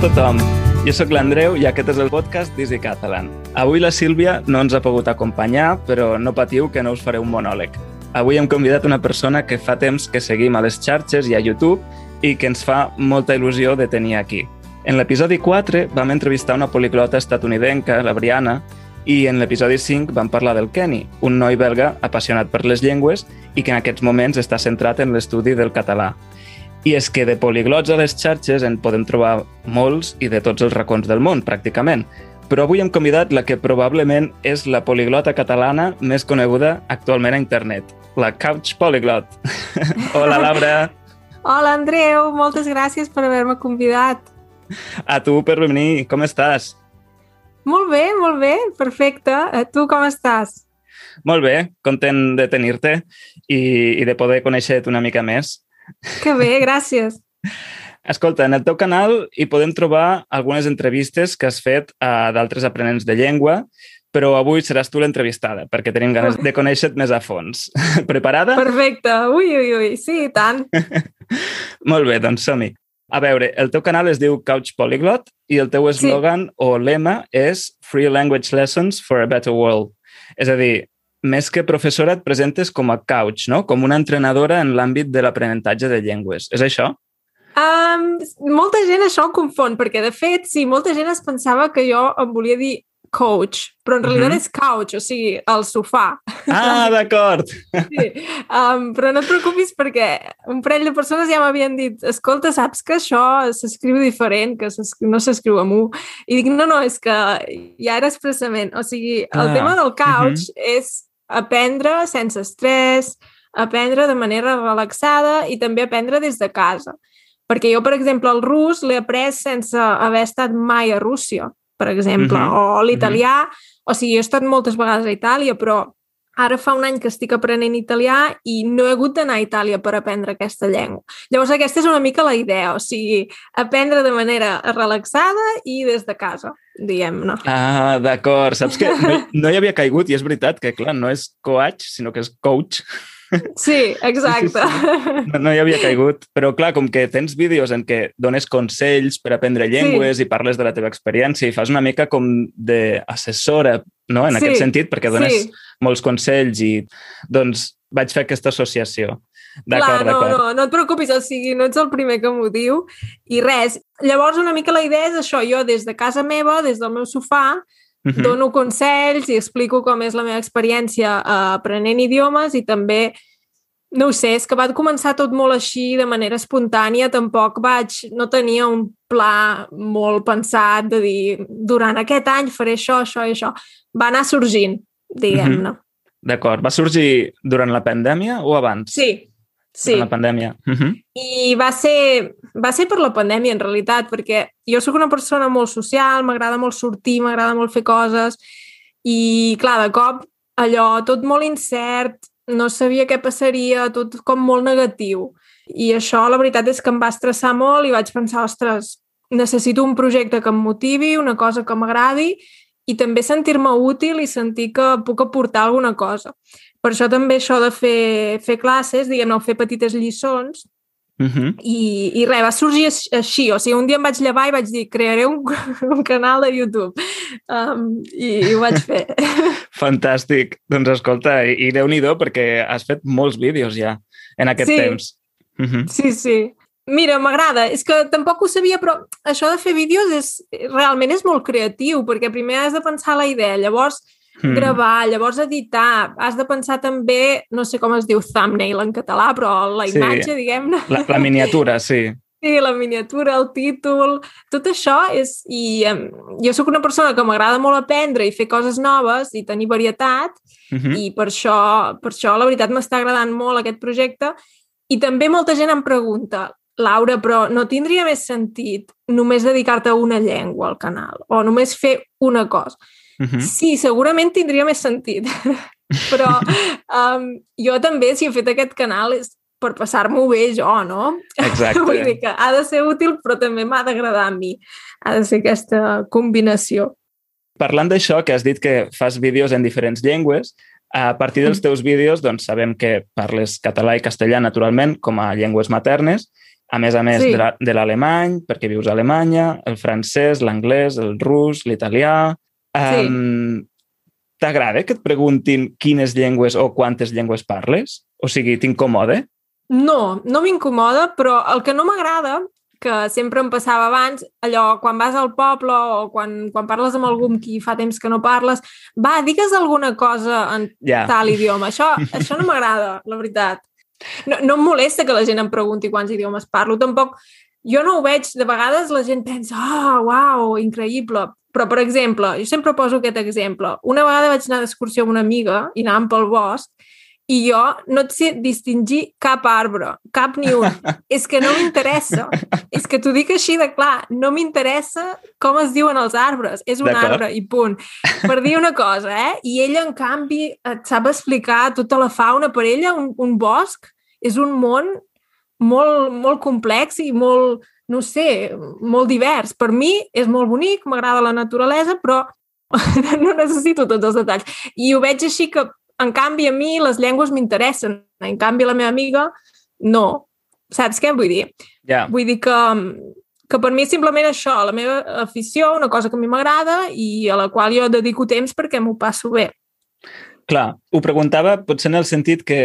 tothom, jo sóc l'Andreu i aquest és el podcast d'Easy Catalan. Avui la Sílvia no ens ha pogut acompanyar, però no patiu que no us faré un monòleg. Avui hem convidat una persona que fa temps que seguim a les xarxes i a YouTube i que ens fa molta il·lusió de tenir aquí. En l'episodi 4 vam entrevistar una poliglota estatunidenca, la Briana, i en l'episodi 5 vam parlar del Kenny, un noi belga apassionat per les llengües i que en aquests moments està centrat en l'estudi del català. I és que de poliglots a les xarxes en podem trobar molts i de tots els racons del món, pràcticament. Però avui hem convidat la que probablement és la poliglota catalana més coneguda actualment a internet, la Couch Polyglot. Hola, Laura. Hola, Andreu. Moltes gràcies per haver-me convidat. A tu per venir. Com estàs? Molt bé, molt bé. Perfecte. A tu com estàs? Molt bé. Content de tenir-te i, i de poder conèixer-te una mica més. Que bé, gràcies. Escolta, en el teu canal hi podem trobar algunes entrevistes que has fet a d'altres aprenents de llengua, però avui seràs tu l'entrevistada, perquè tenim ganes de conèixer-te més a fons. Preparada? Perfecte. Ui, ui, ui. Sí, tant. Molt bé, doncs som-hi. A veure, el teu canal es diu Couch Polyglot i el teu eslògan sí. o lema és Free Language Lessons for a Better World. És a dir, més que professora et presentes com a couch, no? com una entrenadora en l'àmbit de l'aprenentatge de llengües. És això? Um, molta gent això ho confon, perquè de fet, sí, molta gent es pensava que jo em volia dir coach, però en realitat uh -huh. és couch, o sigui, el sofà. Ah, d'acord. Sí, um, però no et preocupis perquè un parell de persones ja m'havien dit escolta, saps que això s'escriu diferent, que no s'escriu amb U? I dic, no, no, és que ja era expressament. O sigui, el ah, tema del couch uh -huh. és aprendre sense estrès, aprendre de manera relaxada i també aprendre des de casa. Perquè jo, per exemple, el rus l'he après sense haver estat mai a Rússia, per exemple, uh -huh. o l'italià, uh -huh. o sigui, he estat moltes vegades a Itàlia, però ara fa un any que estic aprenent italià i no he hagut d'anar a Itàlia per aprendre aquesta llengua. Llavors, aquesta és una mica la idea, o sigui, aprendre de manera relaxada i des de casa diguem-ne. Ah, d'acord. Saps que no, no hi havia caigut i és veritat que, clar, no és coach, sinó que és coach. Sí, exacte. Sí, sí. No, no hi havia caigut. Però, clar, com que tens vídeos en què dones consells per aprendre llengües sí. i parles de la teva experiència i fas una mica com d'assessora, no?, en sí. aquest sentit, perquè dones sí. molts consells i, doncs, vaig fer aquesta associació. Clar, no, no, no et preocupis, o sigui, no ets el primer que m'ho diu. I res, llavors una mica la idea és això, jo des de casa meva, des del meu sofà, uh -huh. dono consells i explico com és la meva experiència uh, aprenent idiomes i també no ho sé, és que va començar tot molt així, de manera espontània, tampoc vaig, no tenia un pla molt pensat de dir, durant aquest any faré això, això i això. Va anar sorgint, diguem-ne. Uh -huh. D'acord. Va sorgir durant la pandèmia o abans? Sí, Sí. la pandèmia. Uh -huh. I va ser, va ser per la pandèmia, en realitat, perquè jo sóc una persona molt social, m'agrada molt sortir, m'agrada molt fer coses, i, clar, de cop, allò tot molt incert, no sabia què passaria, tot com molt negatiu. I això, la veritat és que em va estressar molt i vaig pensar, ostres, necessito un projecte que em motivi, una cosa que m'agradi i també sentir-me útil i sentir que puc aportar alguna cosa. Per això també això de fer, fer classes, diguem-ne, fer petites lliçons, Uh -huh. I, I res, va sorgir així. O sigui, un dia em vaig llevar i vaig dir crearé un, un canal de YouTube. Um, i, I ho vaig fer. Fantàstic. Doncs escolta, i, i déu-n'hi-do perquè has fet molts vídeos ja en aquest sí. temps. Uh -huh. Sí, sí. Mira, m'agrada. És que tampoc ho sabia, però això de fer vídeos és, realment és molt creatiu, perquè primer has de pensar la idea, llavors mm. gravar, llavors editar. Has de pensar també, no sé com es diu thumbnail en català, però la imatge, sí. diguem-ne. La, la miniatura, sí. Sí, la miniatura, el títol, tot això és... I um, jo sóc una persona que m'agrada molt aprendre i fer coses noves i tenir varietat uh -huh. i per això, per això la veritat m'està agradant molt aquest projecte i també molta gent em pregunta Laura, però no tindria més sentit només dedicar-te a una llengua al canal o només fer una cosa? Uh -huh. Sí, segurament tindria més sentit. Però um, jo també, si he fet aquest canal, és per passar-m'ho bé jo, no? Exacte. Vull dir que ha de ser útil, però també m'ha d'agradar a mi. Ha de ser aquesta combinació. Parlant d'això, que has dit que fas vídeos en diferents llengües, a partir dels teus vídeos doncs, sabem que parles català i castellà naturalment com a llengües maternes a més a més Sí. de la- l'alemany, perquè vius a Alemanya, el francès, l'anglès, el rus, l'italià... Sí. Um, T'agrada que et preguntin quines llengües o quantes llengües parles? O sigui, t'incomoda? No, no m'incomoda, però el que no m'agrada, que sempre em passava abans, allò, quan vas al poble o quan, quan parles amb algú amb qui fa temps que no parles, va, digues alguna cosa en Ja. tal idioma. Això, això no m'agrada, la veritat. No, no em molesta que la gent em pregunti quants idiomes parlo, tampoc... Jo no ho veig, de vegades la gent pensa, ah, oh, uau, increïble. Però, per exemple, jo sempre poso aquest exemple. Una vegada vaig anar d'excursió amb una amiga i anàvem pel bosc i jo no et sé distingir cap arbre, cap ni un. és que no m'interessa. És que t'ho dic així de clar. No m'interessa com es diuen els arbres. És un arbre i punt. Per dir una cosa, eh? I ella, en canvi, et sap explicar tota la fauna. Per ella, un, un bosc és un món molt, molt complex i molt, no sé, molt divers. Per mi és molt bonic, m'agrada la naturalesa, però no necessito tots els detalls. I ho veig així que, en canvi, a mi les llengües m'interessen. En canvi, la meva amiga, no. Saps què vull dir? Ja. Vull dir que, que per mi és simplement això, la meva afició, una cosa que a mi m'agrada i a la qual jo dedico temps perquè m'ho passo bé. Clar, ho preguntava potser en el sentit que,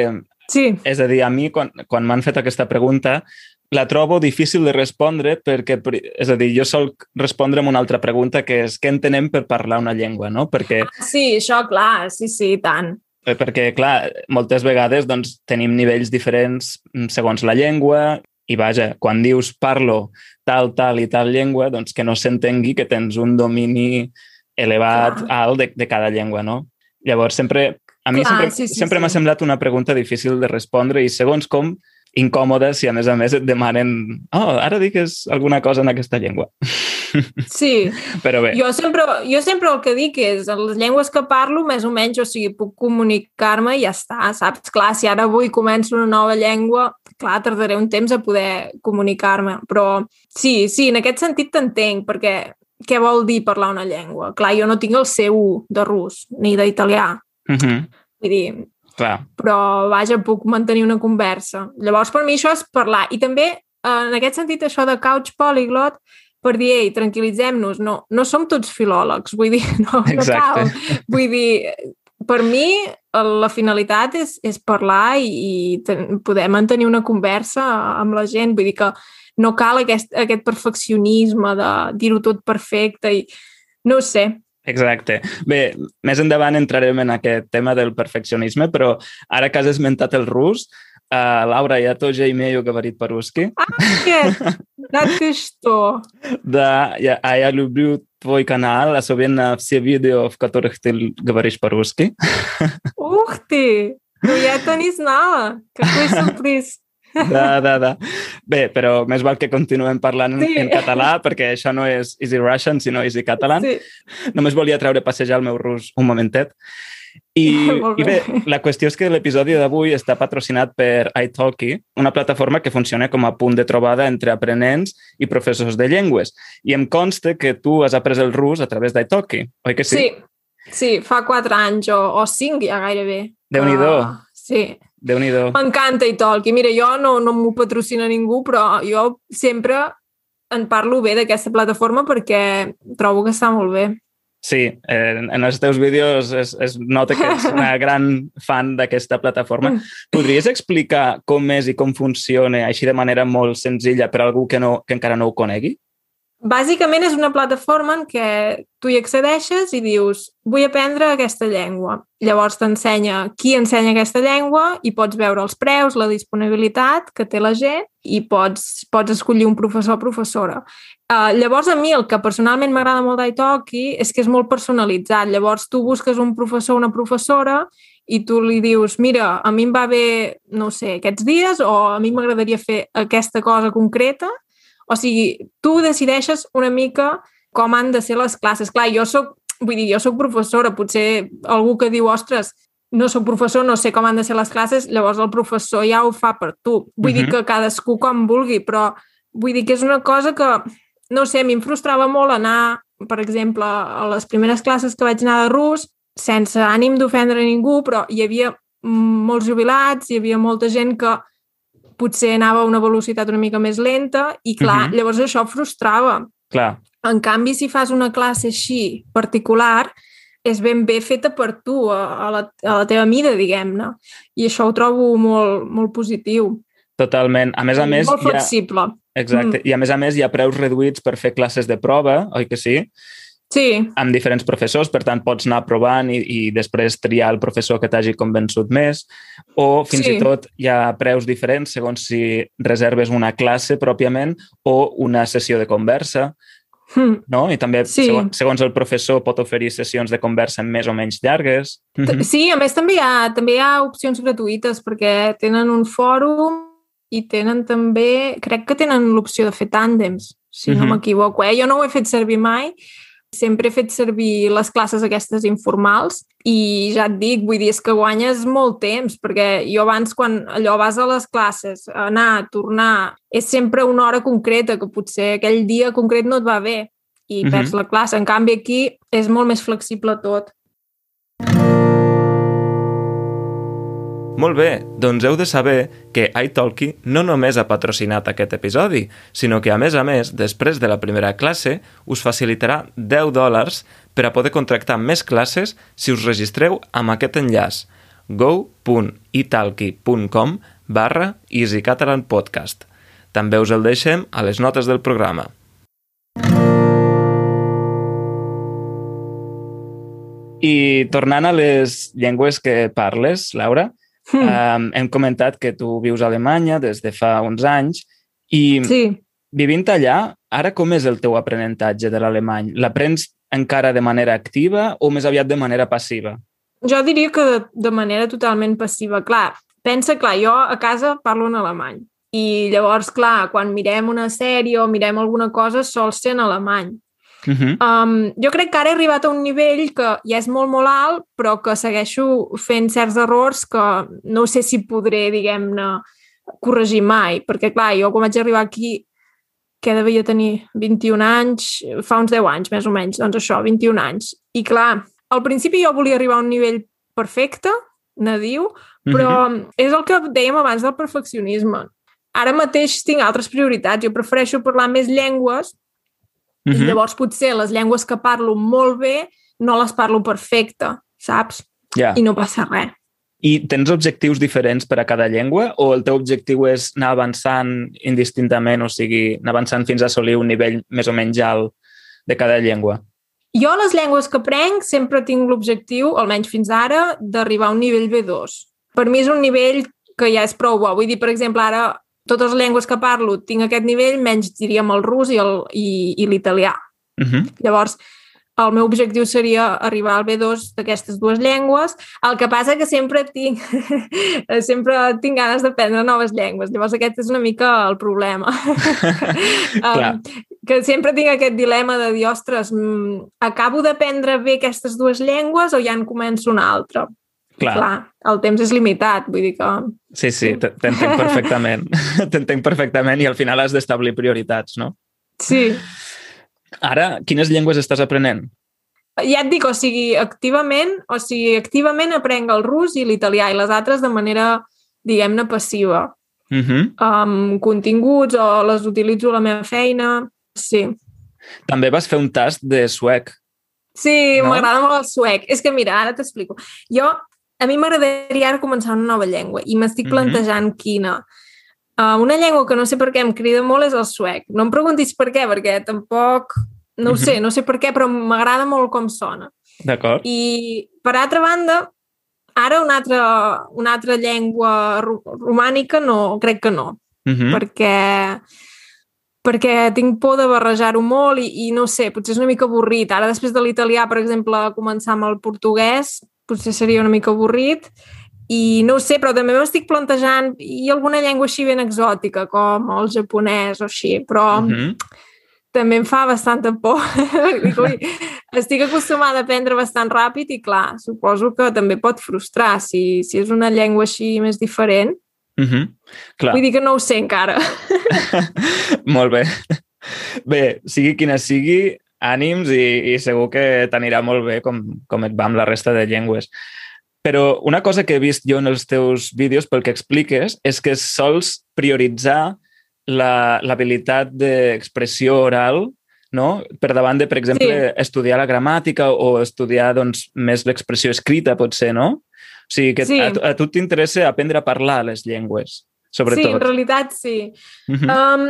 Sí, és a dir, a mi quan, quan m'han fet aquesta pregunta la trobo difícil de respondre perquè, és a dir, jo sol respondre amb una altra pregunta que és què entenem per parlar una llengua, no? Perquè, sí, això, clar, sí, sí, tant. eh, perquè clar, moltes vegades doncs, tenim nivells diferents mm, segons la llengua i vaja, quan dius parlo tal, tal i tal llengua, doncs que no s'entengui que tens un domini elevat, Clar. alt de, de cada llengua, no? Llavors, sempre, a mi Clar, sempre, sí, sí, sempre sí. m'ha semblat una pregunta difícil de respondre i segons com incòmoda si a més a més et demanen oh, ara digues alguna cosa en aquesta llengua. Sí, Però bé, jo sempre, jo sempre el que dic és les llengües que parlo, més o menys, o sigui, puc comunicar-me i ja està, saps? Clar, si ara avui començo una nova llengua, clar, tardaré un temps a poder comunicar-me, però sí, sí, en aquest sentit t'entenc, perquè què vol dir parlar una llengua? Clar, jo no tinc el C1 de rus, ni d'italià, uh -huh. vull dir, clar, però vaja, puc mantenir una conversa. Llavors, per mi això és parlar. I també, eh, en aquest sentit, això de couch polyglot, per dir, ei, tranquil·litzem-nos, no, no som tots filòlegs, vull dir, no, no Exacte. cal. Vull dir, per mi la finalitat és, és parlar i, i ten, poder mantenir una conversa amb la gent, vull dir que no cal aquest, aquest perfeccionisme de dir-ho tot perfecte i no sé, exacte. Bé, més endavant entrarem en aquest tema del perfeccionisme, però ara que has esmentat el rus, uh, Laura, я тоже имею говорить по-русски. Нет, так и что? Да, я, а я люблю твой канал, особенно все видео, в которых ты л- говоришь по-русски. Ух ты! Ну я это не знала. Какой сюрприз. Da, da, da. Bé, però més val que continuem parlant en, Sí. en català, perquè això no és Easy Russian, sinó Easy Catalan. Sí. Només volia treure a passejar el meu rus un momentet. I, I bé, la qüestió és que l'episodi d'avui està patrocinat per italki, una plataforma que funciona com a punt de trobada entre aprenents i professors de llengües. I em consta que tu has après el rus a través d'italki, oi que sí? sí, sí, fa quatre anys o, o cinc ja gairebé. Déu-n'hi-do. Ah, sí, Déu-n'hi-do. m'encanta Italki. Mira, jo no, no m'ho patrocina ningú, però jo sempre en parlo bé d'aquesta plataforma perquè trobo que està molt bé. Sí, en, en els teus vídeos es, es nota que ets una gran fan d'aquesta plataforma. Mm. Podries explicar com és i com funciona així de manera molt senzilla per a algú que, no, que encara no ho conegui? Bàsicament és una plataforma en què tu hi accedeixes i dius vull aprendre aquesta llengua. Llavors t'ensenya qui ensenya aquesta llengua i pots veure els preus, la disponibilitat que té la gent i pots, pots escollir un professor o professora. Uh, llavors a mi el que personalment m'agrada molt d'Italki és que és molt personalitzat. Llavors tu busques un professor o una professora i tu li dius, mira, a mi em va bé, no sé, aquests dies o a mi m'agradaria fer aquesta cosa concreta o sigui, tu decideixes una mica com han de ser les classes. Clar, jo sóc, vull dir, jo sóc professora, potser algú que diu, ostres, no sóc professor, no sé com han de ser les classes, llavors el professor ja ho fa per tu. Vull uh -huh. dir Mhm. que cadascú com vulgui, però vull dir que és una cosa que, no sé, a mi em frustrava molt anar, per exemple, a les primeres classes que vaig anar de rus, sense ànim d'ofendre ningú, però hi havia molts jubilats, hi havia molta gent que potser anava a una velocitat una mica més lenta i clar, uh -huh. llavors això frustrava. Clar. En canvi, si fas una classe així particular, és ben bé feta per tu, a, a, la, a la teva mida, diguem-ne. I això ho trobo molt, molt positiu. Totalment. A més a més... Molt flexible. Ha... Exacte. Mm. I a més a més hi ha preus reduïts per fer classes de prova, oi que sí? Sí. Amb diferents professors, per tant pots anar provant i, i després triar el professor que t'hagi convençut més. O fins sí. i tot hi ha preus diferents segons si reserves una classe pròpiament o una sessió de conversa. Mm. No? I també, Sí. segons, segons el professor, pot oferir sessions de conversa més o menys llargues. Sí, a més també hi, ha, també hi ha opcions gratuïtes perquè tenen un fòrum i tenen també, crec que tenen l'opció de fer tàndems, si no Mhm. m'equivoco. Eh? Jo no ho he fet servir mai, sempre he fet servir les classes aquestes informals i ja et dic, vull dir, és que guanyes molt temps, perquè jo abans quan allò vas a les classes, anar, tornar, és sempre una hora concreta, que potser aquell dia concret no et va bé i Mhm. perds la classe. En canvi, aquí és molt més flexible tot. Molt bé, doncs heu de saber que iTalki no només ha patrocinat aquest episodi, sinó que, a més a més, després de la primera classe, us facilitarà 10 dòlars per a poder contractar més classes si us registreu amb aquest enllaç go.italki.com barra easycatalanpodcast. També us el deixem a les notes del programa. I tornant a les llengües que parles, Laura, Hmm. Um, hem comentat que tu vius a Alemanya des de fa uns anys i Sí. vivint allà, ara com és el teu aprenentatge de l'alemany? L'aprens encara de manera activa o més aviat de manera passiva? Jo diria que de, de manera totalment passiva. Clar, pensa, clar, jo a casa parlo en alemany. I llavors, clar, quan mirem una sèrie o mirem alguna cosa, sol ser en alemany. Uh -huh. Um, jo crec que ara he arribat a un nivell que ja és molt, molt alt, però que segueixo fent certs errors que no sé si podré, diguem-ne, corregir mai. Perquè, clar, jo quan vaig arribar aquí, que devia tenir 21 anys, fa uns 10 anys, més o menys, doncs això, 21 anys. I clar, al principi jo volia arribar a un nivell perfecte, nadiu, però uh -huh. és el que dèiem abans del perfeccionisme. Ara mateix tinc altres prioritats. Jo prefereixo parlar més llengües Uh i -huh. llavors potser les llengües que parlo molt bé no les parlo perfecte, saps? Ja. I no passa res. I tens objectius diferents per a cada llengua o el teu objectiu és anar avançant indistintament, o sigui, anar avançant fins a assolir un nivell més o menys alt de cada llengua? Jo les llengües que prenc sempre tinc l'objectiu, almenys fins ara, d'arribar a un nivell B2. Per mi és un nivell que ja és prou bo. Vull dir, per exemple, ara totes les llengües que parlo tinc aquest nivell, menys diríem el rus i el- i, i l'italià. Uh -huh. Llavors, el meu objectiu seria arribar al B2 d'aquestes dues llengües. El que passa que sempre tinc, sempre tinc ganes d'aprendre noves llengües. Llavors, aquest és una mica el problema. Um, que sempre tinc aquest dilema de dir, ostres, mm, acabo d'aprendre bé aquestes dues llengües o ja en començo una altra? Clar. Clar, el temps és limitat, vull dir que... Sí, sí, t'entenc perfectament. t'entenc perfectament i al final has d'establir prioritats, no? Sí, Ara, quines llengües estàs aprenent? ja et dic, o sigui, activament, o sigui, activament aprenc el rus i l'italià i les altres de manera, diguem-ne, passiva. Uh -huh. Amb continguts o les utilitzo a la meva feina. Sí. També vas fer un tast de suec. Sí, No? m'agrada molt el suec. És que, mira, ara t'explico. Jo, a mi m'agradaria ara començar una nova llengua i m'estic Mhm. plantejant quina. Uh, una llengua que no sé per què em crida molt és el suec. No em preguntis per què, perquè tampoc... No ho sé, no sé per què, però m'agrada molt com sona. D'acord? I, per altra banda, ara una altra, una altra llengua ro- romànica no, crec que no, Uh -huh. perquè perquè tinc por de barrejar-ho molt i, i no sé, potser és una mica avorrit. Ara, després de l'italià, per exemple, començar amb el portuguès, potser seria una mica avorrit. I no ho sé, però també m'estic plantejant i alguna llengua així ben exòtica, com el japonès o així, però Uh -huh. també em fa bastanta por. Dic, ui, estic acostumada a aprendre bastant ràpid i, clar, suposo que també pot frustrar si, si és una llengua així més diferent. Uh -huh. Clar. Vull dir que no ho sé encara. Molt bé. Bé, sigui quina sigui, ànims i, i segur que t'anirà molt bé com, com et va amb la resta de llengües. Però una cosa que he vist jo en els teus vídeos, pel que expliques, és que sols prioritzar l'habilitat d'expressió oral no? per davant de, per exemple, sí. estudiar la gramàtica o estudiar doncs, més l'expressió escrita, potser, no? O sigui, que sí. a, a tu t'interessa aprendre a parlar les llengües, sobretot. Sí, en realitat sí. Uh -huh. um,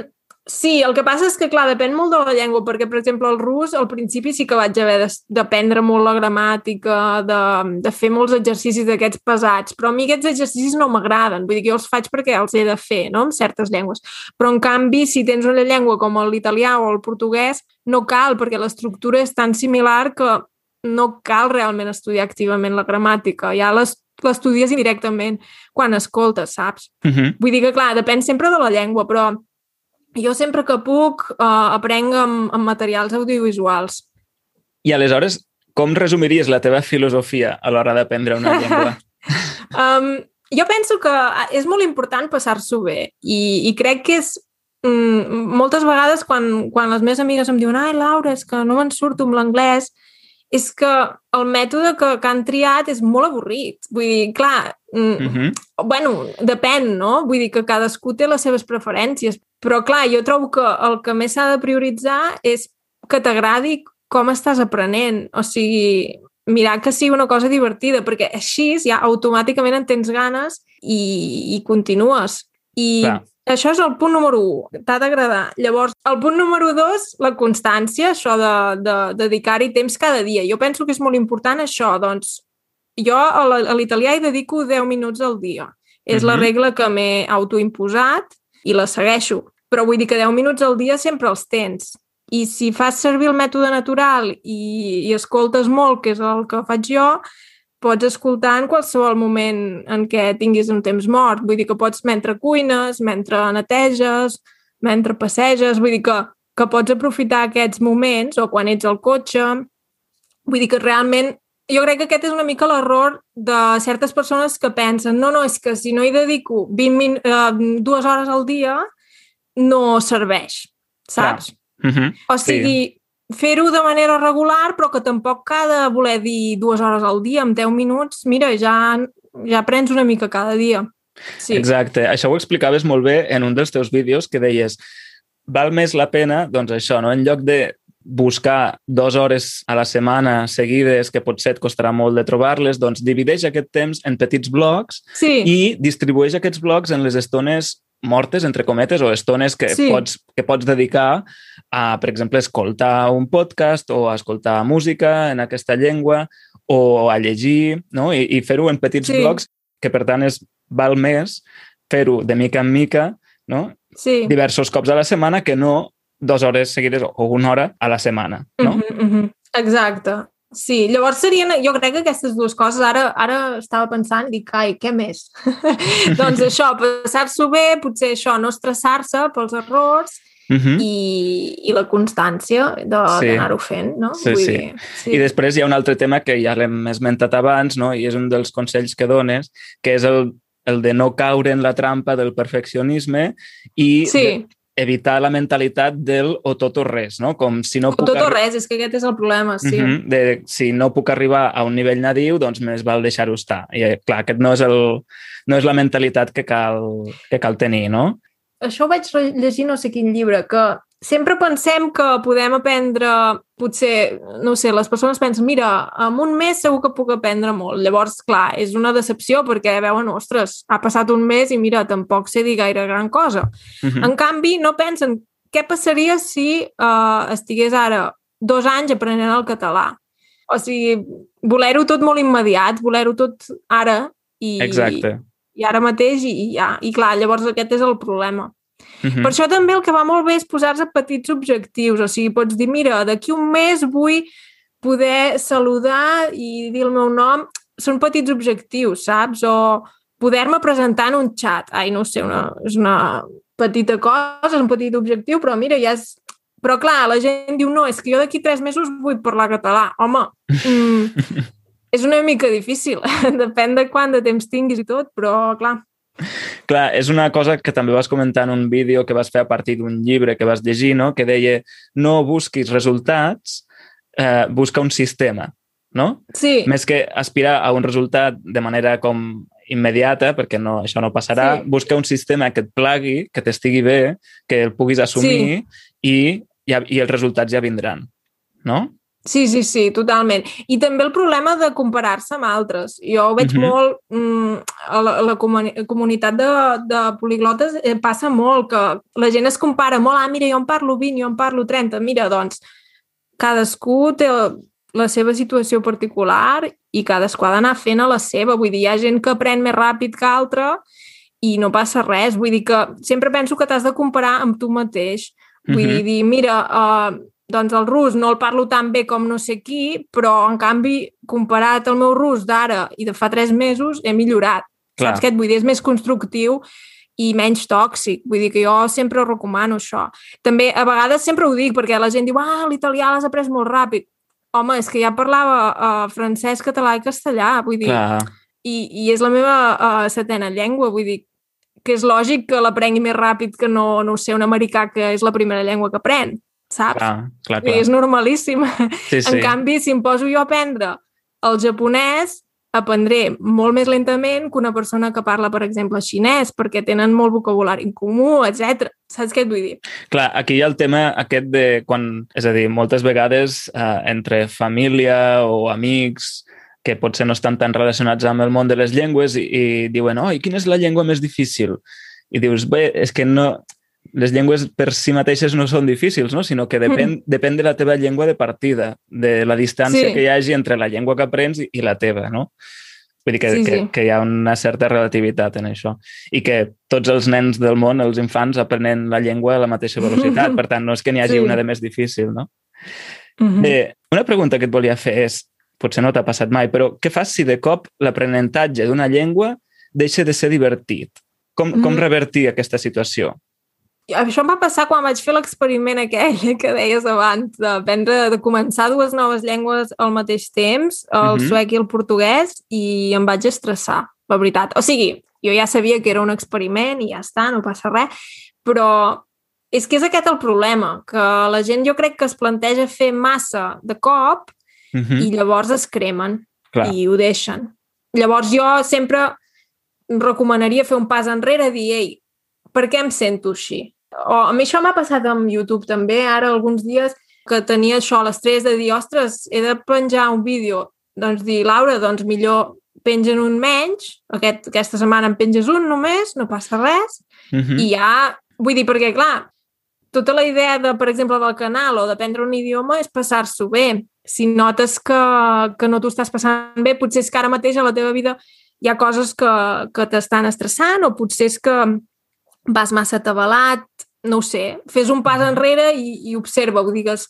Sí, el que passa és que, clar, depèn molt de la llengua, perquè, per exemple, el rus, al principi sí que vaig haver d'aprendre molt la gramàtica, de, de fer molts exercicis d'aquests pesats, però a mi aquests exercicis no m'agraden, vull dir que jo els faig perquè els he de fer, no?, en certes llengües. Però, en canvi, si tens una llengua com l'italià o el portuguès, no cal, perquè l'estructura és tan similar que no cal realment estudiar activament la gramàtica, ja l'estudies indirectament quan escoltes, saps? Uh -huh. Vull dir que, clar, depèn sempre de la llengua, però jo sempre que puc uh, aprenc amb, amb materials audiovisuals. I aleshores, com resumiries la teva filosofia a l'hora d'aprendre una llengua? um, jo penso que és molt important passar-s'ho bé i, i crec que és mm, moltes vegades quan, quan les meves amigues em diuen ai, Laura, és que no me'n surto amb l'anglès, és que el mètode que, que han triat és molt avorrit. Vull dir, clar, mm, uh -huh. bueno, depèn, no? Vull dir que cadascú té les seves preferències, però clar, jo trobo que el que més s'ha de prioritzar és que t'agradi com estàs aprenent. O sigui, mirar que sigui una cosa divertida, perquè així ja automàticament en tens ganes i, i continues. I clar això és el punt número 1, t'ha d'agradar. Llavors, el punt número 2, la constància, això de, de, de dedicar-hi temps cada dia. Jo penso que és molt important això, doncs jo a l'italià hi dedico 10 minuts al dia. És uh -huh. la mhm. regla que m'he autoimposat i la segueixo. Però vull dir que 10 minuts al dia sempre els tens. I si fas servir el mètode natural i, i escoltes molt, que és el que faig jo, pots escoltar en qualsevol moment en què tinguis un temps mort. Vull dir que pots mentre cuines, mentre neteges, mentre passeges, vull dir que, que pots aprofitar aquests moments o quan ets al cotxe. Vull dir que realment jo crec que aquest és una mica l'error de certes persones que pensen no, no, és que si no hi dedico 20 min eh, dues hores al dia no serveix, saps? Clar. Uh -huh. O sigui, sí fer-ho de manera regular, però que tampoc cada voler dir dues hores al dia, amb 10 minuts, mira, ja, ja aprens una mica cada dia. Sí. Exacte. Això ho explicaves molt bé en un dels teus vídeos que deies val més la pena, doncs això, no? en lloc de buscar dues hores a la setmana seguides, que potser et costarà molt de trobar-les, doncs divideix aquest temps en petits blocs sí. i distribueix aquests blocs en les estones mortes, entre cometes, o estones que, sí. pots, que pots dedicar a, per exemple, escoltar un podcast o a escoltar música en aquesta llengua o a llegir, no? I, i fer-ho en petits sí. blocs, que per tant és, val més fer-ho de mica en mica, no? Sí. diversos cops a la setmana que no dues hores seguides o una hora a la setmana, no? Uh -huh, uh -huh. Exacte. Sí, llavors serien, jo crec que aquestes dues coses, ara, ara estava pensant i dic, ai, què més? doncs això, passar-s'ho bé, potser això, no estressar-se pels errors Uh -huh. i, i la constància d'anar-ho sí. fent, no? Sí, Vull sí. Dir, sí. I després hi ha un altre tema que ja l'hem esmentat abans, no? i és un dels consells que dones, que és el, el de no caure en la trampa del perfeccionisme i sí. de, evitar la mentalitat del o tot o res, no? Com si no o puc... tot o res, és que aquest és el problema, sí. Uh -huh, de, si no puc arribar a un nivell nadiu, doncs més val deixar-ho estar. I, eh, clar, aquest no és, el, no és la mentalitat que cal, que cal tenir, no? Això ho vaig llegir no sé quin llibre, que sempre pensem que podem aprendre, potser, no sé, les persones pensen, mira, en un mes segur que puc aprendre molt. Llavors, clar, és una decepció perquè veuen, ostres, ha passat un mes i mira, tampoc sé dir gaire gran cosa. Uh -huh. En canvi, no pensen què passaria si uh, estigués ara dos anys aprenent el català. O sigui, voler-ho tot molt immediat, voler-ho tot ara i, Exacte. i ara mateix i, i ja. I clar, llavors aquest és el problema. Uh -huh. Per això també el que va molt bé és posar-se petits objectius. O sigui, pots dir, mira, d'aquí un mes vull poder saludar i dir el meu nom. Són petits objectius, saps? O poder-me presentar en un xat. Ai, no sé, una, és una petita cosa, és un petit objectiu, però mira, ja és... Però clar, la gent diu, no, és que jo d'aquí tres mesos vull parlar català. Home, mm, és una mica difícil. Depèn de quant de temps tinguis i tot, però clar, Clar, és una cosa que també vas comentar en un vídeo que vas fer a partir d'un llibre que vas llegir, no? que deia no busquis resultats, eh, busca un sistema. no? Sí. Més que aspirar a un resultat de manera com immediata, perquè no, això no passarà, Sí. busca un sistema que et plagui, que t'estigui bé, que el puguis assumir i, ja, i els resultats ja vindran, no? Sí, sí, sí, totalment. I també el problema de comparar-se amb altres. Jo ho veig Mhm. molt mm, a la, a la comuni comunitat de, de poliglotes, eh, passa molt que la gent es compara molt, ah, mira, jo en parlo 20, jo en parlo 30. Mira, doncs, cadascú té la seva situació particular i cadascú ha d'anar fent a la seva. Vull dir, hi ha gent que aprèn més ràpid que altra i no passa res. Vull dir que sempre penso que t'has de comparar amb tu mateix. Vull Mhm. dir, dir, mira, uh, doncs el rus no el parlo tan bé com no sé qui, però en canvi, comparat al meu rus d'ara i de fa tres mesos, he millorat. Clar. Saps què et vull dir? És més constructiu i menys tòxic. Vull dir que jo sempre ho recomano, això. També, a vegades sempre ho dic, perquè la gent diu ah, l'italià l'has après molt ràpid. Home, és que ja parlava uh, francès, català i castellà, vull dir, Clar, i, i és la meva uh, setena llengua, vull dir que és lògic que l'aprengui més ràpid que no, no sé, un americà que és la primera llengua que aprèn, saps? clar, clar, Vull dir, És clar. normalíssim. Sí, sí. En canvi, si em poso jo a aprendre el japonès, aprendré molt més lentament que una persona que parla, per exemple, xinès, perquè tenen molt vocabulari en comú, etc. Saps què et vull dir? Clar, aquí hi ha el tema aquest de quan... És a dir, moltes vegades eh, entre família o amics que potser no estan tan relacionats amb el món de les llengües i, i diuen, oh, i quina és la llengua més difícil? I dius, bé, és que no... Les llengües per si mateixes no són difícils, no? sinó que depèn, depèn de la teva llengua de partida, de la distància Sí. que hi hagi entre la llengua que aprens i, i la teva, no? Vull dir que, Sí, que, sí. que hi ha una certa relativitat en això. I que tots els nens del món, els infants, aprenen la llengua a la mateixa velocitat. Per tant, no és que n'hi hagi Sí. una de més difícil, no? Mm -hmm. Eh, una pregunta que et volia fer és, potser no t'ha passat mai, però què fas si de cop l'aprenentatge d'una llengua deixa de ser divertit? Com, com Mm. revertir aquesta situació? Això em va passar quan vaig fer l'experiment aquell que deies abans, d'aprendre, de començar dues noves llengües al mateix temps, el Mhm. suec i el portuguès, i em vaig estressar, la veritat. O sigui, jo ja sabia que era un experiment i ja està, no passa res, però és que és aquest el problema, que la gent jo crec que es planteja fer massa de cop Uh -huh. i llavors es cremen Clar. i ho deixen. Llavors jo sempre recomanaria fer un pas enrere i dir, ei, per què em sento així? O a mi això m'ha passat amb YouTube també, ara alguns dies que tenia això, l'estrès de dir, ostres, he de penjar un vídeo. Doncs dir, Laura, doncs millor pengen un menys, aquest, aquesta setmana en penges un només, no passa res, Uh -huh. i ja, vull dir, perquè clar, tota la idea, de, per exemple, del canal o d'aprendre un idioma és passar-s'ho bé. Si notes que, que no t'ho estàs passant bé, potser és que ara mateix a la teva vida hi ha coses que, que t'estan estressant o potser és que vas massa atabalat, no ho sé, fes un pas enrere i, i observa, ho digues,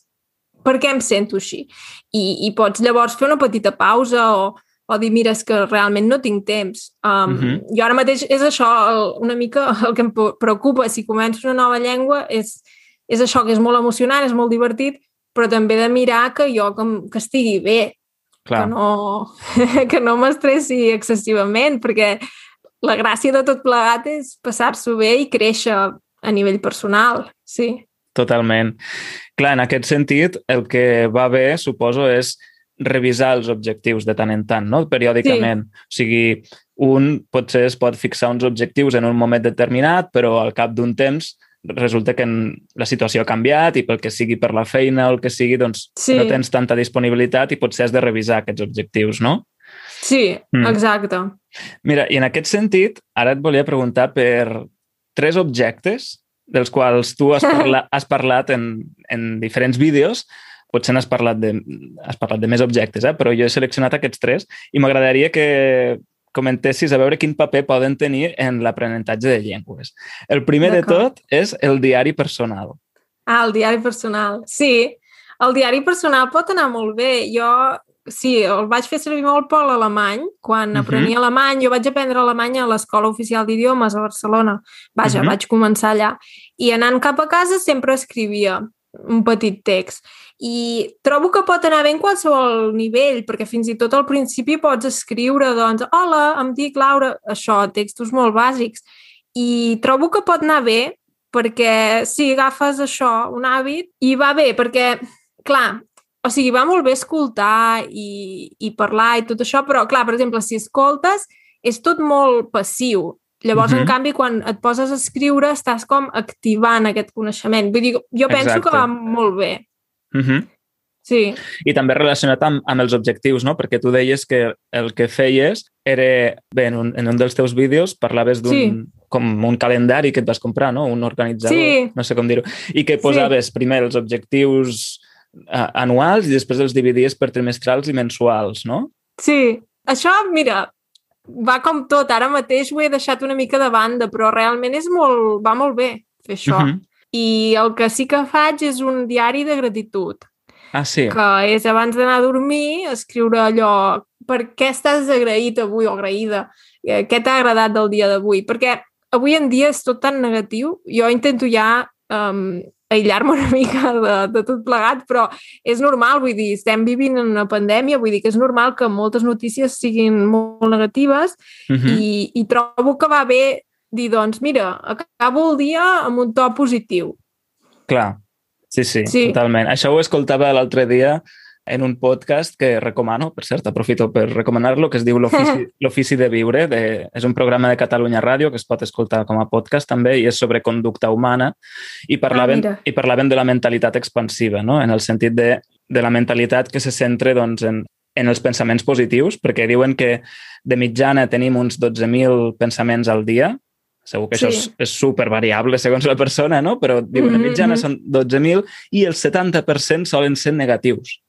per què em sento així? I, i pots llavors fer una petita pausa o, o dir, mira, és que realment no tinc temps. Um, uh. -huh. Jo ara mateix és això el, una mica el que em preocupa si començo una nova llengua, és, és això que és molt emocionant, és molt divertit, però també de mirar que jo que, que estigui bé, Clar. que no, que no m'estressi excessivament, perquè la gràcia de tot plegat és passar-s'ho bé i créixer a nivell personal, sí. Totalment. Clar, en aquest sentit, el que va bé, suposo, és revisar els objectius de tant en tant, no? periòdicament. Sí. O sigui, un potser es pot fixar uns objectius en un moment determinat, però al cap d'un temps resulta que la situació ha canviat i pel que sigui per la feina o el que sigui, doncs Sí. no tens tanta disponibilitat i potser has de revisar aquests objectius, no? Sí, Mm. exacte. Mira, i en aquest sentit, ara et volia preguntar per tres objectes dels quals tu has, parla has parlat en, en diferents vídeos, potser n'has parlat, de, has parlat de més objectes, eh? però jo he seleccionat aquests tres i m'agradaria que comentessis a veure quin paper poden tenir en l'aprenentatge de llengües. El primer de tot és el diari personal. Ah, el diari personal. Sí, el diari personal pot anar molt bé. Jo, sí, el vaig fer servir molt per l'alemany. Quan uh -huh. aprenia alemany, jo vaig aprendre alemany a l'Escola Oficial d'Idiomes a Barcelona. Vaja, uh -huh. vaig començar allà. I anant cap a casa sempre escrivia un petit text. I trobo que pot anar bé en qualsevol nivell, perquè fins i tot al principi pots escriure, doncs, hola, em dic Laura, això, textos molt bàsics. I trobo que pot anar bé perquè si agafes això, un hàbit, i va bé, perquè, clar, o sigui, va molt bé escoltar i, i parlar i tot això, però, clar, per exemple, si escoltes, és tot molt passiu. Llavors, uh -huh. en canvi, quan et poses a escriure, estàs com activant aquest coneixement. Vull dir, jo penso Exacte. que va molt bé. Uh -huh. Sí, I també relacionat amb, amb els objectius, no? Perquè tu deies que el que feies era... Bé, en un, en un dels teus vídeos parlaves d'un... Sí. com un calendari que et vas comprar, no? Un organitzador, Sí. no sé com dir-ho. I que posaves primer els objectius anuals i després els dividies per trimestrals i mensuals, no? sí. Això, mira, va com tot. Ara mateix ho he deixat una mica de banda, però realment és molt, va molt bé fer això. Uh -huh. I el que sí que faig és un diari de gratitud. Ah, sí. que és abans d'anar a dormir escriure allò per què estàs agraït avui o agraïda, Eh, què t'ha agradat del dia d'avui, perquè avui en dia és tot tan negatiu, jo intento ja um, aïllar-me una mica de, de tot plegat, però és normal, vull dir, estem vivint en una pandèmia, vull dir que és normal que moltes notícies siguin molt negatives Uh -huh. i, i trobo que va bé dir, doncs, mira, acabo el dia amb un to positiu. Clar, sí, sí, Sí. totalment. Això ho escoltava l'altre dia en un podcast que recomano, per cert, aprofito per recomanar-lo, que es diu L'Ofici de Viure. De, és un programa de Catalunya Ràdio que es pot escoltar com a podcast també i és sobre conducta humana i parlaven, mira. i parlaven de la mentalitat expansiva, no? en el sentit de, de la mentalitat que se centra doncs, en, en els pensaments positius, perquè diuen que de mitjana tenim uns 12.000 pensaments al dia, segur que això Sí. és, és super variable segons la persona, no? però diuen de Mhm, mitjana mhm. són 12.000 i el 70% solen ser negatius.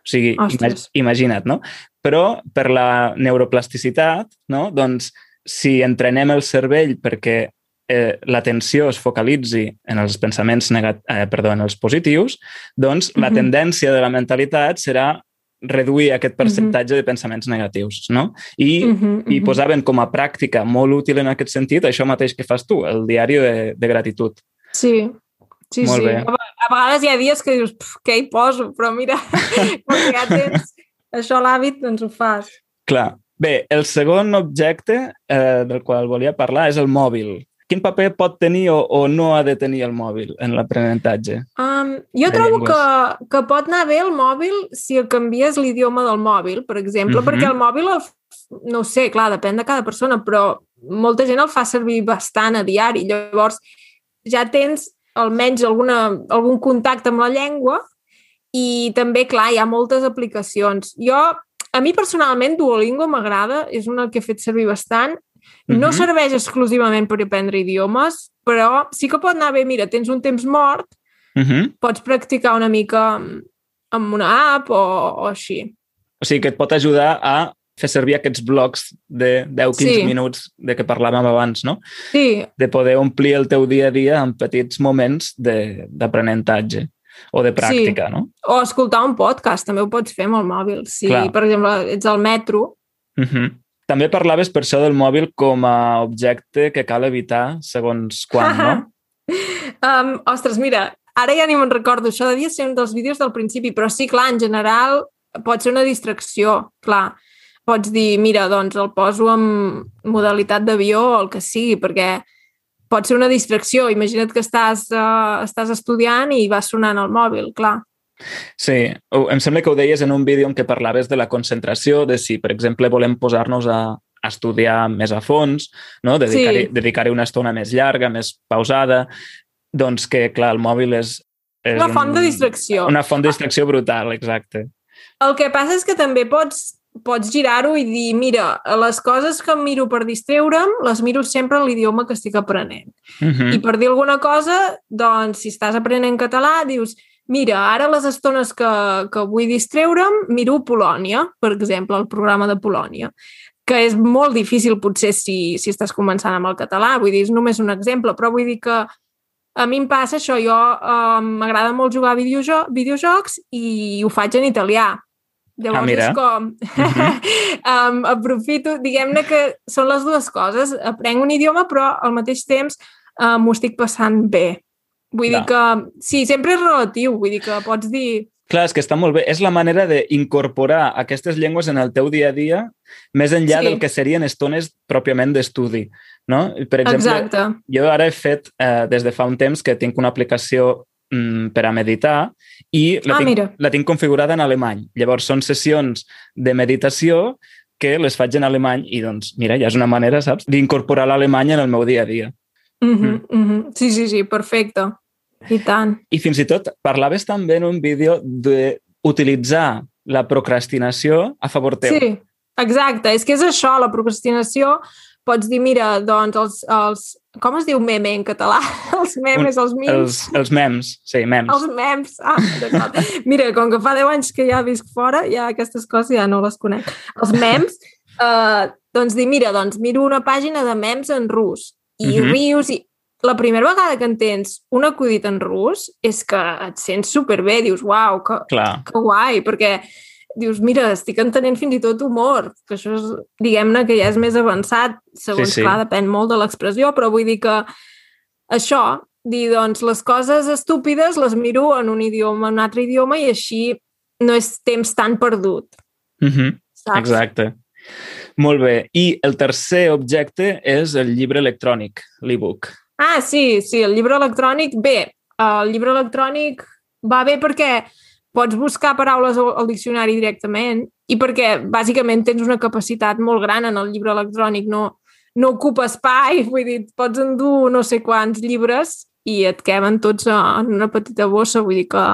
O sigui, ima Ostres. imagina't, no? Però per la neuroplasticitat, no? doncs si entrenem el cervell perquè eh, l'atenció es focalitzi en els pensaments negat eh, perdó, en els positius, doncs la Mhm. tendència de la mentalitat serà reduir aquest percentatge de pensaments negatius, no? I, Mhm, i mhm. posaven com a pràctica molt útil en aquest sentit això mateix que fas tu, el diari de, de gratitud. Sí, sí, Molt sí. bé. A, ve- a vegades hi ha dies que dius, "Pf, què hi poso? Però mira, com ja tens això l'hàbit, doncs ho fas. Clar. Bé, el segon objecte eh, del qual volia parlar és el mòbil. Quin paper pot tenir o, o no ha de tenir el mòbil en l'aprenentatge? Um, jo trobo llengües. que, que pot anar bé el mòbil si el canvies l'idioma del mòbil, per exemple, Mhm. perquè el mòbil, el, no ho sé, clar, depèn de cada persona, però molta gent el fa servir bastant a diari. Llavors, ja tens almenys alguna, algun contacte amb la llengua i també, clar, hi ha moltes aplicacions. Jo, a mi personalment, Duolingo m'agrada, és una que he fet servir bastant. No Mhm. serveix exclusivament per aprendre idiomes, però sí que pot anar bé, mira, tens un temps mort, Uh -huh. pots practicar una mica amb, amb una app o, o així. O sigui, que et pot ajudar a fer servir aquests blocs de 10-15 Sí. minuts de què parlàvem abans, no? Sí, De poder omplir el teu dia a dia amb petits moments de- d'aprenentatge o de pràctica, sí. no? o escoltar un podcast, també ho pots fer amb el mòbil. Si, Clar. per exemple, ets al metro, Uh -huh. També parlaves per això del mòbil com a objecte que cal evitar segons quan, no? um, ostres, mira, ara ja ni me'n recordo, això devia ser un dels vídeos del principi, però sí, clar, en general pot ser una distracció, clar. Pots dir, mira, doncs el poso en modalitat d'avió o el que sigui, perquè pot ser una distracció. Imagina't que estàs, uh, estàs estudiant i va sonant el mòbil, clar. Sí, em sembla que ho deies en un vídeo en què parlaves de la concentració, de si, per exemple, volem posar-nos a, a estudiar més a fons, no? dedicar-hi Sí. dedicar una estona més llarga, més pausada, doncs que, clar, el mòbil és... és Una font de distracció. Una font de distracció brutal, exacte. El que passa és que també pots, pots girar-ho i dir, mira, les coses que em miro per distreure'm, les miro sempre en l'idioma que estic aprenent. Uh -huh. I per dir alguna cosa, doncs, si estàs aprenent català, dius, mira, ara les estones que, que vull distreure'm, miro Polònia, per exemple, el programa de Polònia, que és molt difícil potser si, si estàs començant amb el català, vull dir, és només un exemple, però vull dir que a mi em passa això, jo eh, m'agrada molt jugar a videojo videojocs i ho faig en italià. Llavors Ah, mira. és com... um, aprofito, diguem-ne que són les dues coses. Aprenc un idioma, però al mateix temps uh, m'ho estic passant bé. Vull dir Ja. que, sí, sempre és relatiu, vull dir que pots dir... Clar, és que està molt bé. És la manera d'incorporar aquestes llengües en el teu dia a dia més enllà Sí. del que serien estones pròpiament d'estudi. No? Per exemple, Exacte. jo ara he fet, eh, des de fa un temps, que tinc una aplicació per a meditar i la, Ah, tinc, mira. la tinc configurada en alemany. Llavors, són sessions de meditació que les faig en alemany i, doncs, mira, ja és una manera, saps, d'incorporar l'alemany en el meu dia a dia. Mm -hmm, mm -hmm. Sí, sí, sí, perfecte. I tant. I fins i tot parlaves també en un vídeo d'utilitzar la procrastinació a favor teu. Sí, exacte. És que és això, la procrastinació. Pots dir, mira, doncs, els, els com es diu meme en català? Els memes, els memes. Els, els mems, sí, mems. Els memes. Ah, d'acord. Mira, com que fa 10 anys que ja visc fora, ja aquestes coses ja no les conec. Els memes, eh, doncs dir, mira, doncs miro una pàgina de memes en rus i uh Mhm. -huh. rius i la primera vegada que entens un acudit en rus és que et sents superbé, dius, uau, que, Clar, que guai, perquè dius, mira, estic entenent fins i tot humor, que això és, diguem-ne, que ja és més avançat, segons, Sí, sí. clar, depèn molt de l'expressió, però vull dir que això, dir, doncs, les coses estúpides les miro en un idioma, en un altre idioma, i així no és temps tan perdut, uh -huh. saps? exacte. Molt bé. I el tercer objecte és el llibre electrònic, l'e-book. Ah, sí, sí, el llibre electrònic, bé, el llibre electrònic va bé perquè pots buscar paraules al, al diccionari directament i perquè bàsicament tens una capacitat molt gran en el llibre electrònic, no, no ocupa espai, vull dir, pots endur no sé quants llibres i et queben tots en una petita bossa, vull dir que,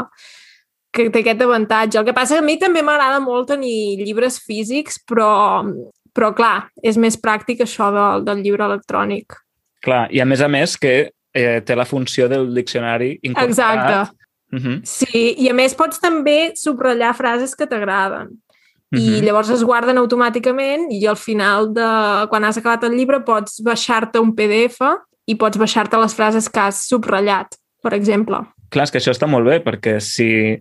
que té aquest avantatge. El que passa que a mi també m'agrada molt tenir llibres físics, però, però clar, és més pràctic això del, del llibre electrònic. Clar, i a més a més que eh, té la funció del diccionari incorporat. Exacte. Uh -huh. Sí, i a més pots també subratllar frases que t'agraden. Uh I -huh. llavors es guarden automàticament i al final, de quan has acabat el llibre, pots baixar-te un PDF i pots baixar-te les frases que has subratllat, per exemple. Clar, que això està molt bé, perquè si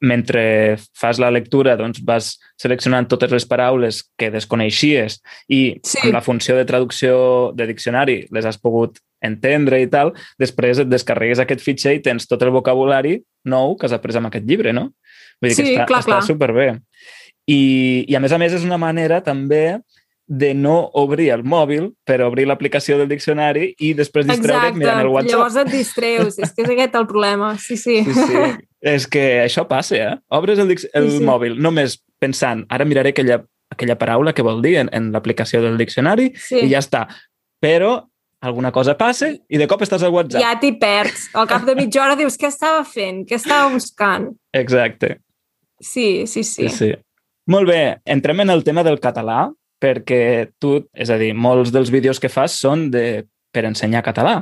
mentre fas la lectura doncs vas seleccionant totes les paraules que desconeixies i Sí. amb la funció de traducció de diccionari les has pogut entendre i tal, després et descarregues aquest fitxer i tens tot el vocabulari nou que has après amb aquest llibre, no? Vull dir Sí, que està, clar, està clar. superbé. I, I a més a més és una manera també de no obrir el mòbil per obrir l'aplicació del diccionari i després distreure't mirant el WhatsApp. llavors et distreus, és que és aquest el problema, sí, sí. Sí, sí. És que això passa, eh? Obres el, el Sí, sí. mòbil només pensant, ara miraré aquella, aquella paraula que vol dir en, en l'aplicació del diccionari sí. i ja està. Però alguna cosa passa i de cop estàs al WhatsApp. Ja t'hi perds. Al cap de mitja hora dius, què estava fent? Què estava buscant? Exacte. Sí, sí, sí. Sí, sí. Molt bé, entrem en el tema del català, perquè tu, és a dir, molts dels vídeos que fas són de, per ensenyar català.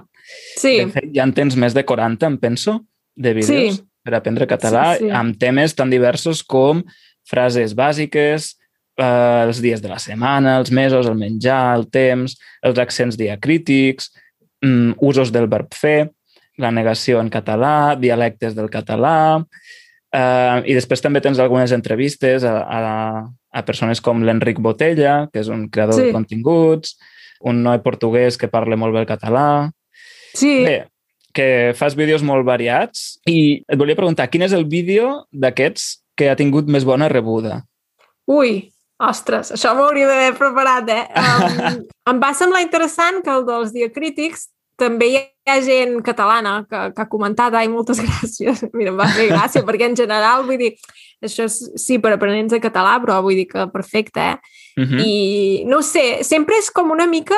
Sí, De fet, ja en tens més de 40, em penso, de vídeos Sí. per aprendre català, Sí, sí. amb temes tan diversos com frases bàsiques, eh, els dies de la setmana, els mesos, el menjar, el temps, els accents diacrítics, mm, usos del verb fer, la negació en català, dialectes del català... Eh, I després també tens algunes entrevistes a, a, a persones com l'Enric Botella, que és un creador Sí. de continguts, un noi portuguès que parla molt bé el català, sí. Bé, que fas vídeos molt variats i et volia preguntar, quin és el vídeo d'aquests que ha tingut més bona rebuda? Ui, ostres, això m'hauria d'haver preparat, eh? Um, em va semblar interessant que el dels diacrítics també hi ha gent catalana que, que ha comentat, ai, moltes gràcies. Mira, em va fer gràcia, perquè en general, vull dir, això és, sí, per aprenents de català, però vull dir que perfecte, eh? Uh -huh. I no sé, sempre és com una mica,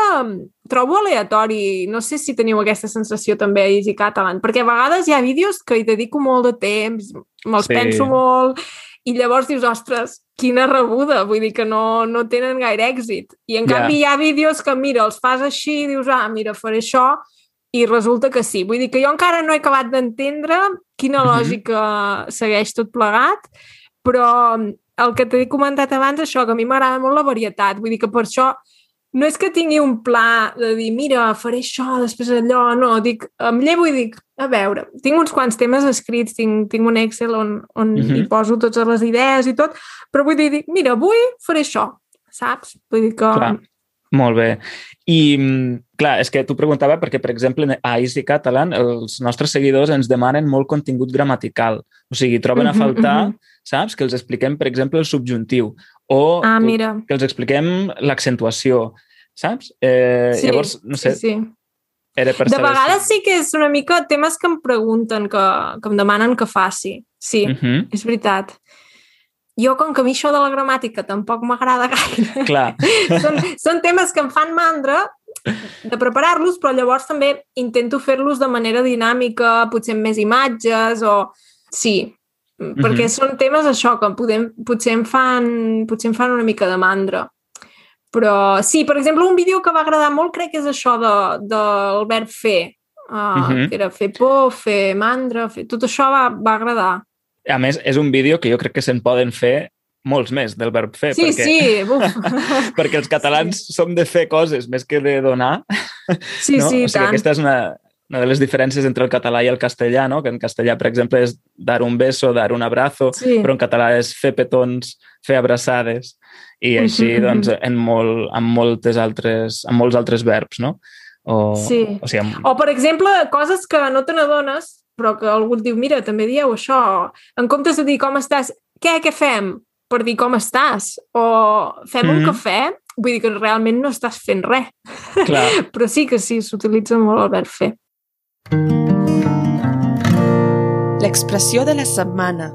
trobo aleatori, no sé si teniu aquesta sensació també a Easy Catalan, perquè a vegades hi ha vídeos que hi dedico molt de temps, me'ls sí. penso molt, i llavors dius, ostres, quina rebuda, vull dir que no, no tenen gaire èxit. I en Ja. canvi hi ha vídeos que, mira, els fas així i dius, ah, mira, faré això, i resulta que sí. Vull dir que jo encara no he acabat d'entendre quina Mhm. lògica segueix tot plegat, però el que t'he comentat abans, això, que a mi m'agrada molt la varietat. Vull dir que per això no és que tingui un pla de dir, mira, faré això, després allò, no, dic, em llevo i dic, a veure, tinc uns quants temes escrits, tinc, tinc un Excel on, on uh Mhm. -huh. hi poso totes les idees i tot, però vull dir, dic, mira, avui faré això, saps? Vull dir que... Clar. Molt bé. I, mm, clar, és que tu preguntava perquè, per exemple, a Easy Catalan els nostres seguidors ens demanen molt contingut gramatical. O sigui, troben a faltar, mhm. saps? Que els expliquem, per exemple, el subjuntiu o Ah, que- mira. que els expliquem l'accentuació, saps? Eh, Sí, llavors, no sé, Sí, sí. era per De vegades sí que és una mica temes que em pregunten, que, que em demanen que faci. Sí, Uh -huh. és veritat. Jo, com que a mi això de la gramàtica tampoc m'agrada gaire, Clar, són, són temes que em fan mandra de preparar-los, però llavors també intento fer-los de manera dinàmica, potser amb més imatges o... Sí, perquè Mhm. són temes això que podem, potser, em fan, potser em fan una mica de mandra. Però sí, per exemple, un vídeo que va agradar molt crec que és això de, del verb fer. Uh, Mhm. que era fer por, fer mandra, fer... tot això va, va agradar. A més, és un vídeo que jo crec que se'n poden fer molts més del verb fer, Sí, perquè, sí, buf. perquè els catalans som de fer coses més que de donar. sí, no? sí, o sigui, tant. aquesta és una, una de les diferències entre el català i el castellà, no? que en castellà, per exemple, és dar un beso, dar un abrazo, Sí. però en català és fer petons, fer abraçades, i així, Mhm, doncs, en, molt, en, moltes altres, en molts altres verbs, no? O, Sí. o sigui, amb, O, per exemple, coses que no te n'adones, però que algú et diu, mira, també dieu això. En comptes de dir com estàs, què, què fem? Per dir com estàs. O fem mm -hmm. un Mhm. cafè? Vull dir que realment no estàs fent res. clar, Però sí que sí, s'utilitza molt el verb fer. L'expressió de la setmana.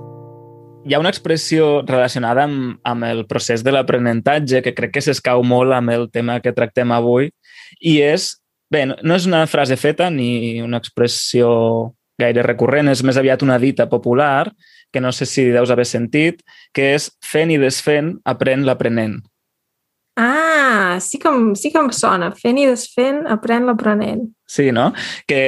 hi ha una expressió relacionada amb, amb el procés de l'aprenentatge que crec que s'escau molt amb el tema que tractem avui i és, bé, no és una frase feta ni una expressió gaire recurrent, és més aviat una dita popular que no sé si deus haver sentit, que és fent i desfent, aprèn l'aprenent. Ah, sí que, sí que em sona. Fent i desfent, aprèn l'aprenent. Sí, no? Que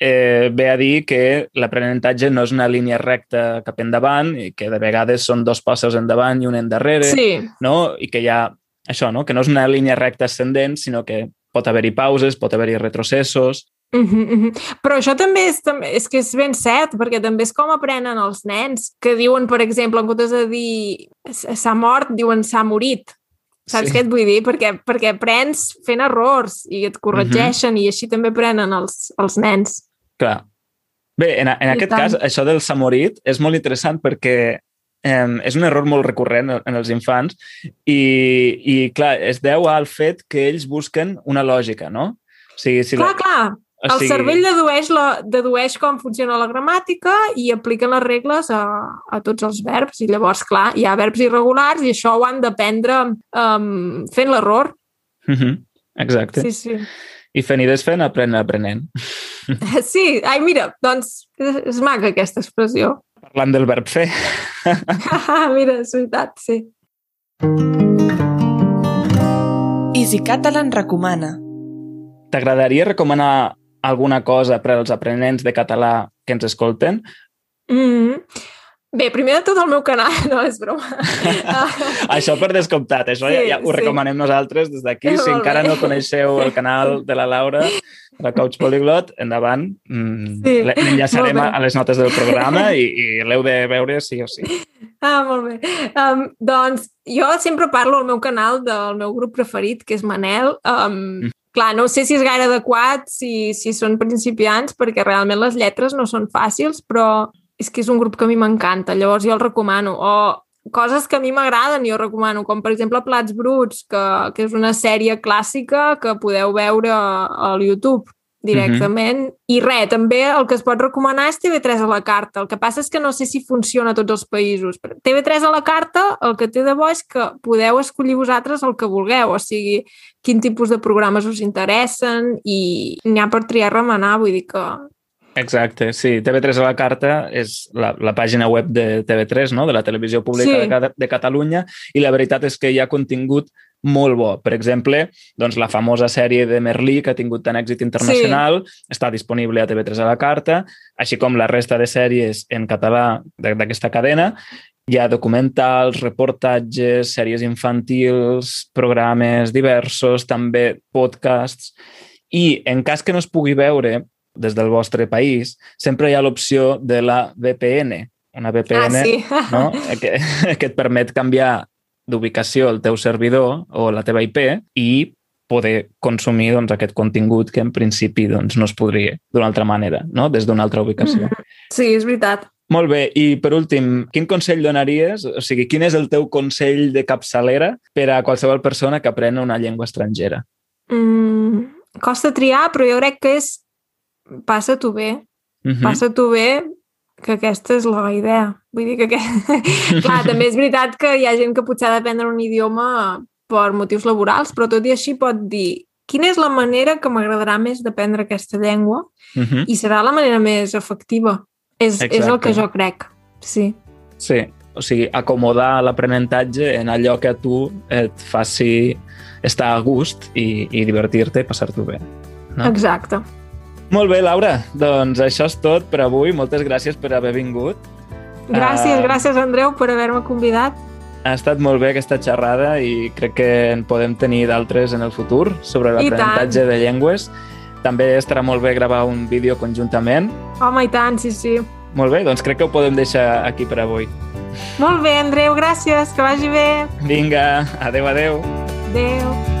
eh, ve a dir que l'aprenentatge no és una línia recta cap endavant i que de vegades són dos passos endavant i un endarrere. Sí, no? i que hi ha això, no? que no és una línia recta ascendent, sinó que pot haver-hi pauses, pot haver-hi retrocessos. Uh -huh, uh -huh. Però això també és, és que és ben cert, perquè també és com aprenen els nens, que diuen, per exemple, en comptes de dir s'ha mort, diuen s'ha morit. Saps Sí. què et vull dir? Perquè, perquè aprens fent errors i et corregeixen uh -huh. i així també aprenen els, els nens. Clar. Bé, en, en I aquest tant. cas, això del s'ha morit és molt interessant perquè eh, és un error molt recurrent en els infants i, i, clar, es deu al fet que ells busquen una lògica, no? O sigui, si clar, la, clar, o el cervell dedueix, la, dedueix com funciona la gramàtica i apliquen les regles a, a tots els verbs. I llavors, clar, hi ha verbs irregulars i això ho han d'aprendre um, fent l'error. Uh -huh. Exacte. Sí, Sí. I fent i desfent, aprèn aprenent. Sí, ai, mira, doncs és maca aquesta expressió. Parlant del verb fer, mira, és veritat, sí. Easy Catalan recomana. t'agradaria recomanar alguna cosa per als aprenents de català que ens escolten? Mm -hmm. Bé, primer de tot el meu canal, no, és broma. Això per descomptat, això Sí, ja, ja ho sí. recomanem nosaltres des d'aquí. Si Molt encara bé. no coneixeu el canal de la Laura, la Coach Polyglot, endavant. Mm, Sí, le- L'enllaçarem a les notes del programa i, i l'heu de veure sí o sí. Ah, molt bé. Um, doncs jo sempre parlo al meu canal del meu grup preferit, que és Manel. Um, Mm. Clar, no sé si és gaire adequat, si, si són principiants, perquè realment les lletres no són fàcils, però és que és un grup que a mi m'encanta, llavors jo el recomano. O coses que a mi m'agraden jo recomano, com per exemple Plats Bruts, que, que és una sèrie clàssica que podeu veure al YouTube directament. Uh -huh. I res, també el que es pot recomanar és TV3 a la carta. El que passa és que no sé si funciona a tots els països. Però TV3 a la carta, el que té de bo és que podeu escollir vosaltres el que vulgueu, o sigui, quin tipus de programes us interessen i n'hi ha per triar remenar, vull dir que... Exacte, sí. TV3 a la carta és la, la pàgina web de TV3, no? de la televisió pública Sí. de, de Catalunya, i la veritat és que hi ha contingut molt bo. Per exemple, doncs, la famosa sèrie de Merlí, que ha tingut tant èxit internacional, sí. està disponible a TV3 a la carta, així com la resta de sèries en català de- d'aquesta cadena. Hi ha documentals, reportatges, sèries infantils, programes diversos, també podcasts. I en cas que no es pugui veure des del vostre país, sempre hi ha l'opció de la VPN. Una VPN ah, sí. no? que, que et permet canviar d'ubicació el teu servidor o la teva IP i poder consumir doncs, aquest contingut que en principi doncs, no es podria d'una altra manera, no? des d'una altra ubicació. Sí, és veritat. Molt bé, i per últim, quin consell donaries? O sigui, quin és el teu consell de capçalera per a qualsevol persona que aprena una llengua estrangera? Mm, costa triar, però jo crec que és passa-t'ho bé, Uh -huh. passa-t'ho bé, que aquesta és la idea. Vull dir que... que... Clar, també és veritat que hi ha gent que potser ha d'aprendre un idioma per motius laborals, però tot i així pot dir quina és la manera que m'agradarà més d'aprendre aquesta llengua Uh -huh. i serà la manera més efectiva. És, és el que jo crec, sí. Sí, o sigui, acomodar l'aprenentatge en allò que a tu et faci estar a gust i, i divertir-te i passar-t'ho bé. No? Exacte. Molt bé, Laura. Doncs això és tot per avui. Moltes gràcies per haver vingut. Gràcies, Ah. gràcies, Andreu, per haver-me convidat. Ha estat molt bé aquesta xerrada i crec que en podem tenir d'altres en el futur sobre l'aprenentatge de llengües. També estarà molt bé gravar un vídeo conjuntament. Home, i tant, sí, sí. Molt bé, doncs crec que ho podem deixar aquí per avui. Molt bé, Andreu, gràcies, que vagi bé. Vinga, adeu, adeu. Adéu.